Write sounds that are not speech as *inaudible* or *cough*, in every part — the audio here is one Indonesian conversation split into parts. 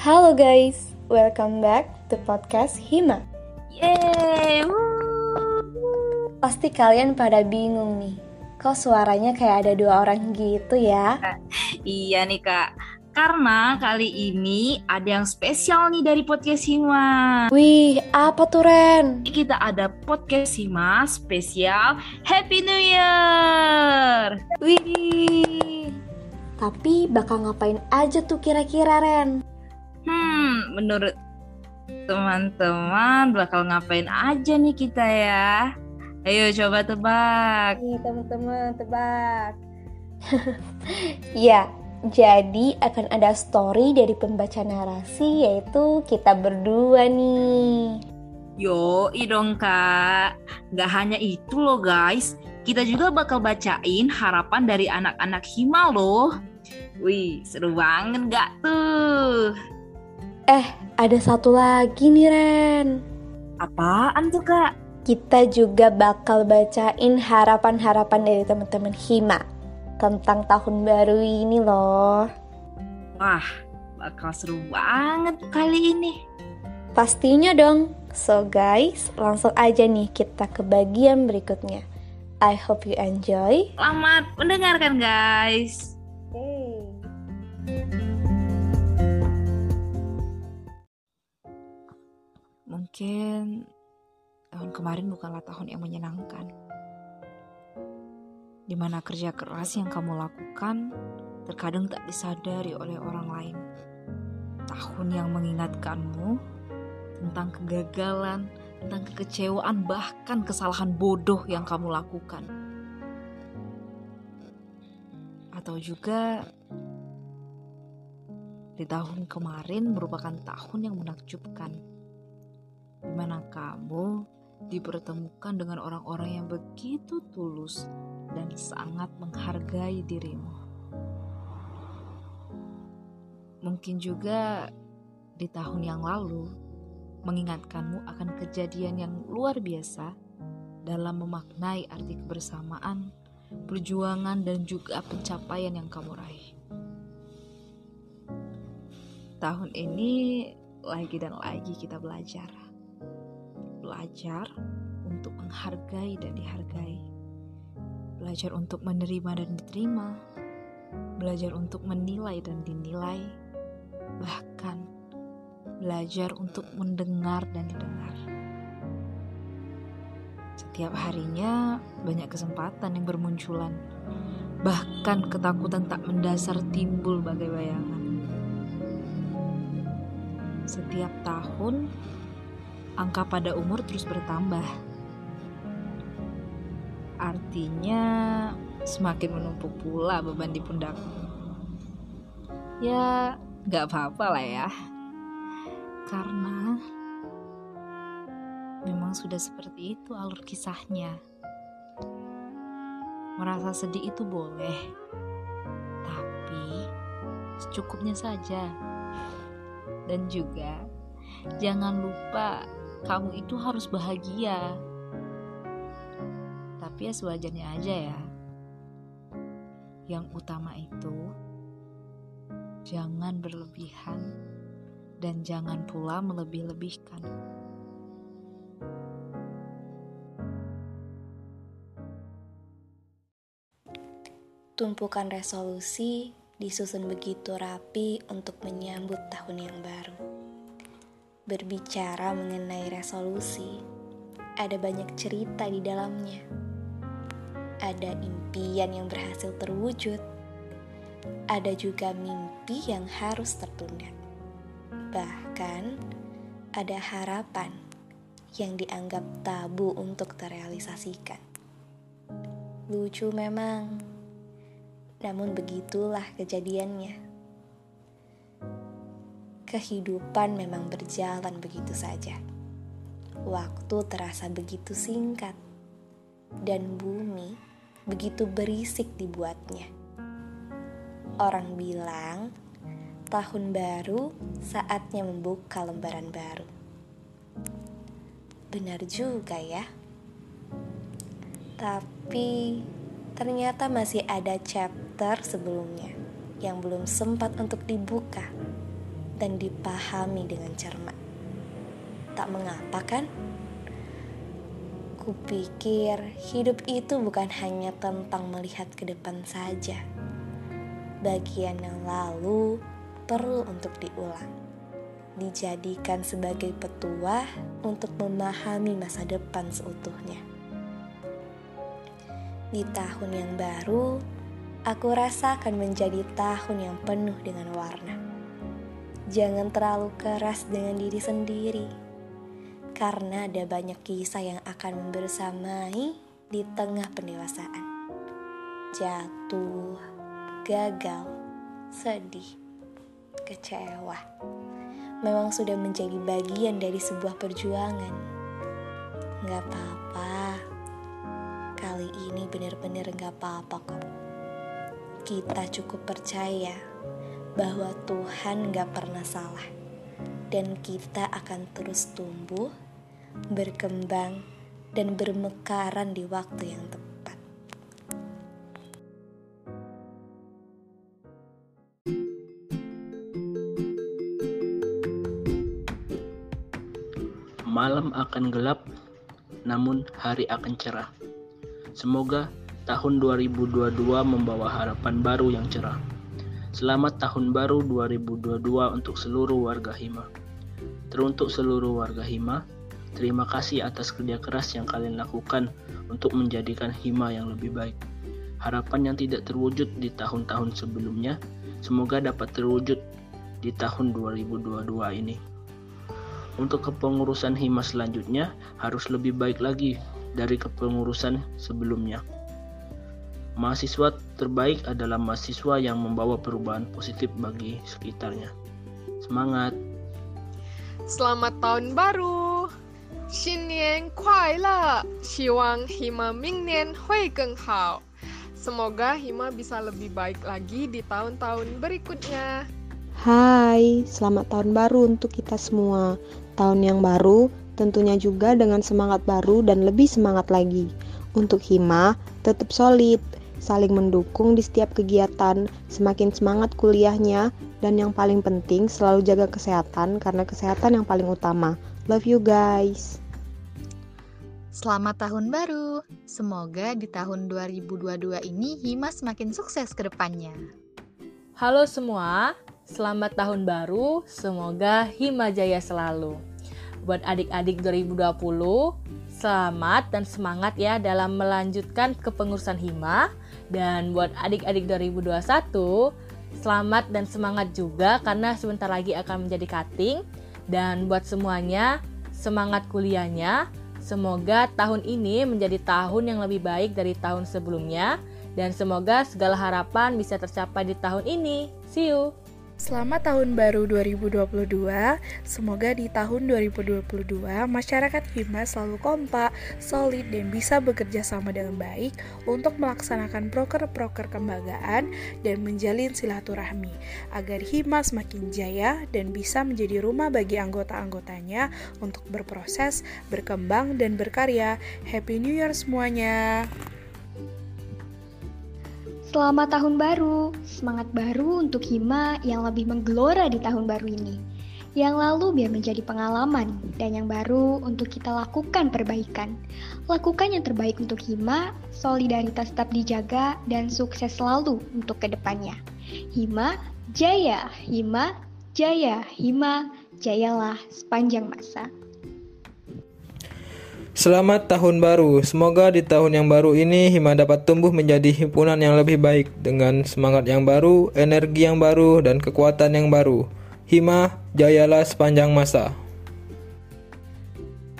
Halo guys, welcome back to podcast Hima. Yeay, Pasti kalian pada bingung nih, kok suaranya kayak ada dua orang gitu ya? Iya nih kak, karena kali ini ada yang spesial nih dari podcast Hima. Wih, apa tuh Ren? Kita ada podcast Hima spesial Happy New Year. Wih, tapi bakal ngapain aja tuh kira-kira Ren? Menurut teman-teman bakal ngapain aja nih kita ya? Ayo coba tebak. Nih teman-teman, tebak. *laughs* ya, jadi akan ada story dari pembaca narasi yaitu kita berdua nih. Yo, dong kak. Gak hanya itu loh guys, kita juga bakal bacain harapan dari anak-anak Hima loh. Wih, seru banget gak tuh? Eh, ada satu lagi nih Ren. Apaan tuh kak? Kita juga bakal bacain harapan-harapan dari teman-teman Hima tentang tahun baru ini loh. Wah, bakal seru banget kali ini. Pastinya dong. So guys, langsung aja nih kita ke bagian berikutnya. I hope you enjoy. Selamat mendengarkan guys. Mungkin tahun kemarin bukanlah tahun yang menyenangkan. Di mana kerja keras yang kamu lakukan terkadang tak disadari oleh orang lain. Tahun yang mengingatkanmu tentang kegagalan, tentang kekecewaan, bahkan kesalahan bodoh yang kamu lakukan. Atau juga di tahun kemarin merupakan tahun yang menakjubkan kamu dipertemukan dengan orang-orang yang begitu tulus dan sangat menghargai dirimu. Mungkin juga di tahun yang lalu mengingatkanmu akan kejadian yang luar biasa dalam memaknai arti kebersamaan, perjuangan, dan juga pencapaian yang kamu raih. Tahun ini lagi dan lagi kita belajar belajar untuk menghargai dan dihargai, belajar untuk menerima dan diterima, belajar untuk menilai dan dinilai, bahkan belajar untuk mendengar dan didengar. Setiap harinya banyak kesempatan yang bermunculan, bahkan ketakutan tak mendasar timbul bagai bayangan. Setiap tahun angka pada umur terus bertambah. Artinya semakin menumpuk pula beban di pundakmu. Ya, gak apa-apa lah ya. Karena memang sudah seperti itu alur kisahnya. Merasa sedih itu boleh, tapi secukupnya saja. Dan juga jangan lupa kamu itu harus bahagia. Tapi ya sewajarnya aja ya. Yang utama itu jangan berlebihan dan jangan pula melebih-lebihkan. Tumpukan resolusi disusun begitu rapi untuk menyambut tahun yang baru. Berbicara mengenai resolusi, ada banyak cerita di dalamnya. Ada impian yang berhasil terwujud, ada juga mimpi yang harus tertunda. Bahkan, ada harapan yang dianggap tabu untuk terrealisasikan. Lucu memang, namun begitulah kejadiannya kehidupan memang berjalan begitu saja. Waktu terasa begitu singkat, dan bumi begitu berisik dibuatnya. Orang bilang, tahun baru saatnya membuka lembaran baru. Benar juga ya. Tapi ternyata masih ada chapter sebelumnya yang belum sempat untuk dibuka dan dipahami dengan cermat. Tak mengapa kan? Kupikir hidup itu bukan hanya tentang melihat ke depan saja. Bagian yang lalu perlu untuk diulang. Dijadikan sebagai petuah untuk memahami masa depan seutuhnya. Di tahun yang baru, aku rasa akan menjadi tahun yang penuh dengan warna. Jangan terlalu keras dengan diri sendiri karena ada banyak kisah yang akan bersamai di tengah pendewasaan. Jatuh, gagal, sedih, kecewa. Memang sudah menjadi bagian dari sebuah perjuangan. Gak apa-apa. Kali ini benar-benar gak apa-apa kok. Kita cukup percaya bahwa Tuhan gak pernah salah. Dan kita akan terus tumbuh berkembang, dan bermekaran di waktu yang tepat. Malam akan gelap, namun hari akan cerah. Semoga tahun 2022 membawa harapan baru yang cerah. Selamat tahun baru 2022 untuk seluruh warga Hima. Teruntuk seluruh warga Hima, Terima kasih atas kerja keras yang kalian lakukan untuk menjadikan Hima yang lebih baik. Harapan yang tidak terwujud di tahun-tahun sebelumnya, semoga dapat terwujud di tahun 2022 ini. Untuk kepengurusan Hima selanjutnya harus lebih baik lagi dari kepengurusan sebelumnya. Mahasiswa terbaik adalah mahasiswa yang membawa perubahan positif bagi sekitarnya. Semangat! Selamat tahun baru! 新年快乐！希望 Hima 明年会更好。Semoga Hima bisa lebih baik lagi di tahun-tahun berikutnya. Hai, selamat tahun baru untuk kita semua. Tahun yang baru tentunya juga dengan semangat baru dan lebih semangat lagi. Untuk Hima, tetap solid, saling mendukung di setiap kegiatan, semakin semangat kuliahnya, dan yang paling penting selalu jaga kesehatan karena kesehatan yang paling utama. Love you guys. Selamat tahun baru. Semoga di tahun 2022 ini Hima semakin sukses ke depannya. Halo semua, selamat tahun baru. Semoga Hima jaya selalu. Buat adik-adik 2020, selamat dan semangat ya dalam melanjutkan kepengurusan Hima. Dan buat adik-adik 2021, selamat dan semangat juga karena sebentar lagi akan menjadi cutting. Dan buat semuanya, semangat kuliahnya, Semoga tahun ini menjadi tahun yang lebih baik dari tahun sebelumnya dan semoga segala harapan bisa tercapai di tahun ini. See you. Selamat tahun baru 2022. Semoga di tahun 2022 masyarakat Hima selalu kompak, solid dan bisa bekerja sama dengan baik untuk melaksanakan proker-proker kebanggaan dan menjalin silaturahmi agar Hima semakin jaya dan bisa menjadi rumah bagi anggota-anggotanya untuk berproses, berkembang dan berkarya. Happy New Year semuanya. Selamat tahun baru, semangat baru untuk Hima yang lebih menggelora di tahun baru ini. Yang lalu biar menjadi pengalaman, dan yang baru untuk kita lakukan perbaikan. Lakukan yang terbaik untuk Hima, solidaritas tetap dijaga, dan sukses selalu untuk ke depannya. Hima, jaya, Hima, jaya, Hima, jayalah sepanjang masa. Selamat tahun baru. Semoga di tahun yang baru ini Hima dapat tumbuh menjadi himpunan yang lebih baik dengan semangat yang baru, energi yang baru, dan kekuatan yang baru. Hima, jayalah sepanjang masa.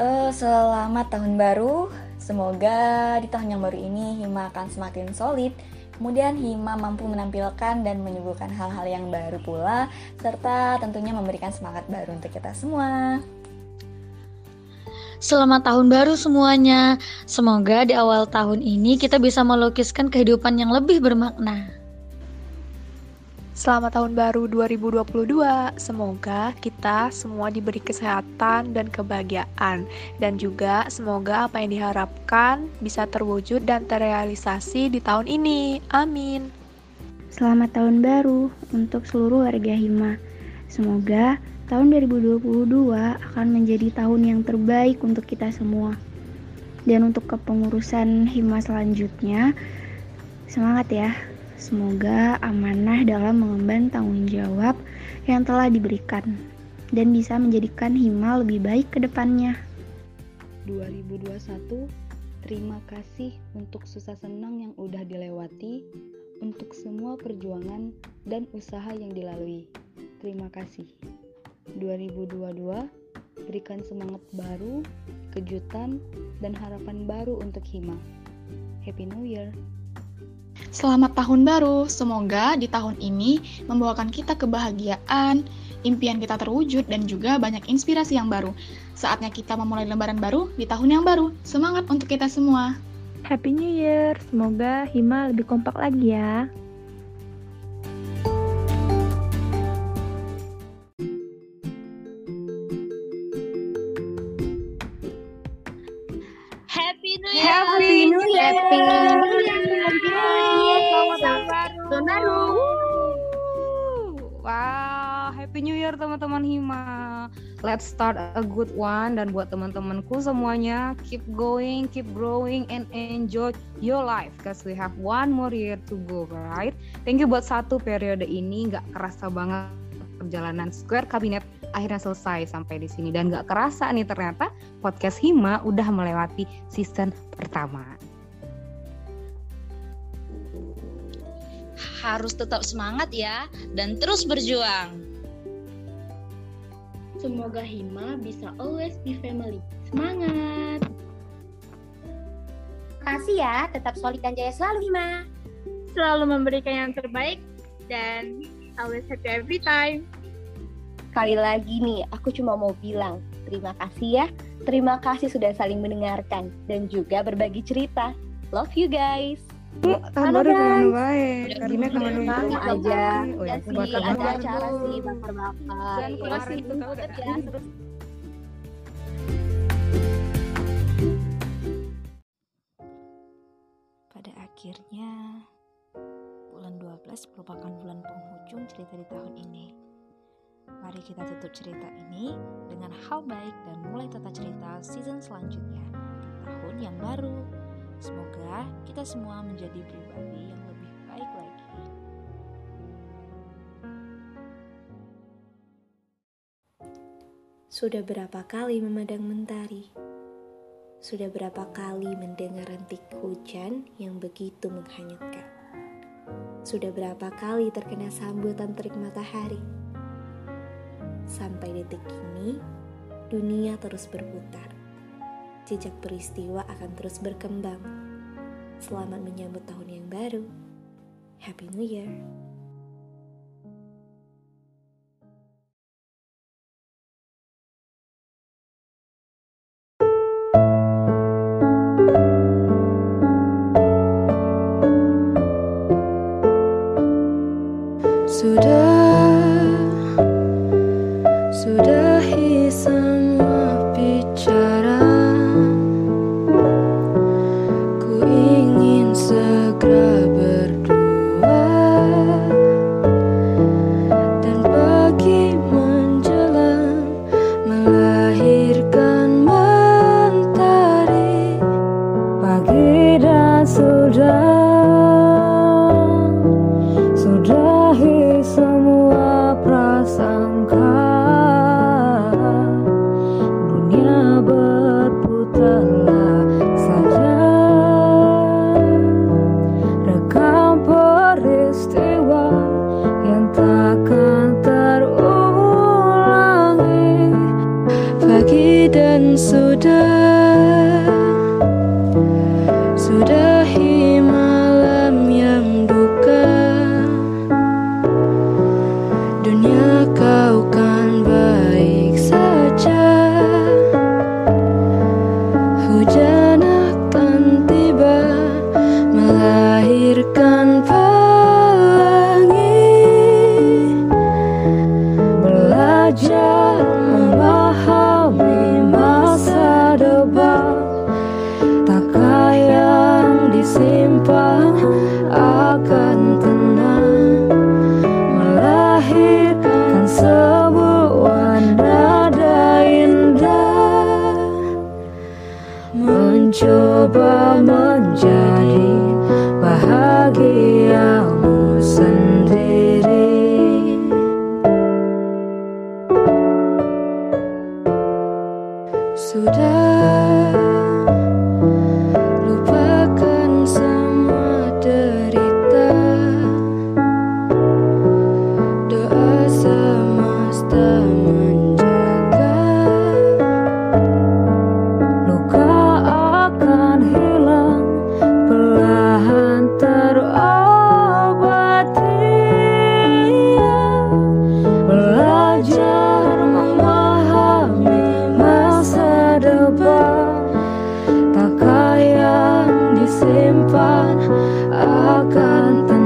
Uh, selamat tahun baru. Semoga di tahun yang baru ini Hima akan semakin solid. Kemudian Hima mampu menampilkan dan menyuguhkan hal-hal yang baru pula, serta tentunya memberikan semangat baru untuk kita semua. Selamat tahun baru semuanya. Semoga di awal tahun ini kita bisa melukiskan kehidupan yang lebih bermakna. Selamat tahun baru 2022. Semoga kita semua diberi kesehatan dan kebahagiaan dan juga semoga apa yang diharapkan bisa terwujud dan terrealisasi di tahun ini. Amin. Selamat tahun baru untuk seluruh warga Hima. Semoga tahun 2022 akan menjadi tahun yang terbaik untuk kita semua. Dan untuk kepengurusan Hima selanjutnya, semangat ya. Semoga amanah dalam mengemban tanggung jawab yang telah diberikan dan bisa menjadikan Hima lebih baik ke depannya. 2021 Terima kasih untuk susah senang yang udah dilewati, untuk semua perjuangan dan usaha yang dilalui. Terima kasih. 2022 berikan semangat baru, kejutan, dan harapan baru untuk Hima. Happy New Year! Selamat tahun baru, semoga di tahun ini membawakan kita kebahagiaan, impian kita terwujud, dan juga banyak inspirasi yang baru. Saatnya kita memulai lembaran baru di tahun yang baru. Semangat untuk kita semua! Happy New Year, semoga Hima lebih kompak lagi ya. Happy tahun baru. Wow, Happy New Year teman-teman Hima. Let's start a good one dan buat teman-temanku semuanya, keep going, keep growing and enjoy your life cause we have one more year to go, right? Thank you buat satu periode ini nggak kerasa banget perjalanan Square Kabinet akhirnya selesai sampai di sini dan nggak kerasa nih ternyata podcast Hima udah melewati season pertama. Harus tetap semangat ya dan terus berjuang. Semoga Hima bisa always be family. Semangat! Kasih ya, tetap solid dan jaya selalu Hima. Selalu memberikan yang terbaik dan always happy every time. Sekali lagi nih, aku cuma mau bilang terima kasih ya. Terima kasih sudah saling mendengarkan dan juga berbagi cerita. Love you guys. Tahun baru ke mana baik Karina ke mana Sama aja. oh ya sih, ada acara sih bakar-bakar. Tahu gak? ya, terus Pada akhirnya, bulan 12 merupakan bulan penghujung cerita di tahun ini. Mari kita tutup cerita ini dengan hal baik dan mulai tata cerita season selanjutnya di tahun yang baru. Semoga kita semua menjadi pribadi yang lebih baik lagi. Sudah berapa kali memandang mentari? Sudah berapa kali mendengar rintik hujan yang begitu menghanyutkan? Sudah berapa kali terkena sambutan terik matahari? Sampai detik ini, dunia terus berputar. Jejak peristiwa akan terus berkembang. Selamat menyambut tahun yang baru. Happy New Year. Sudah simpan akan tenang.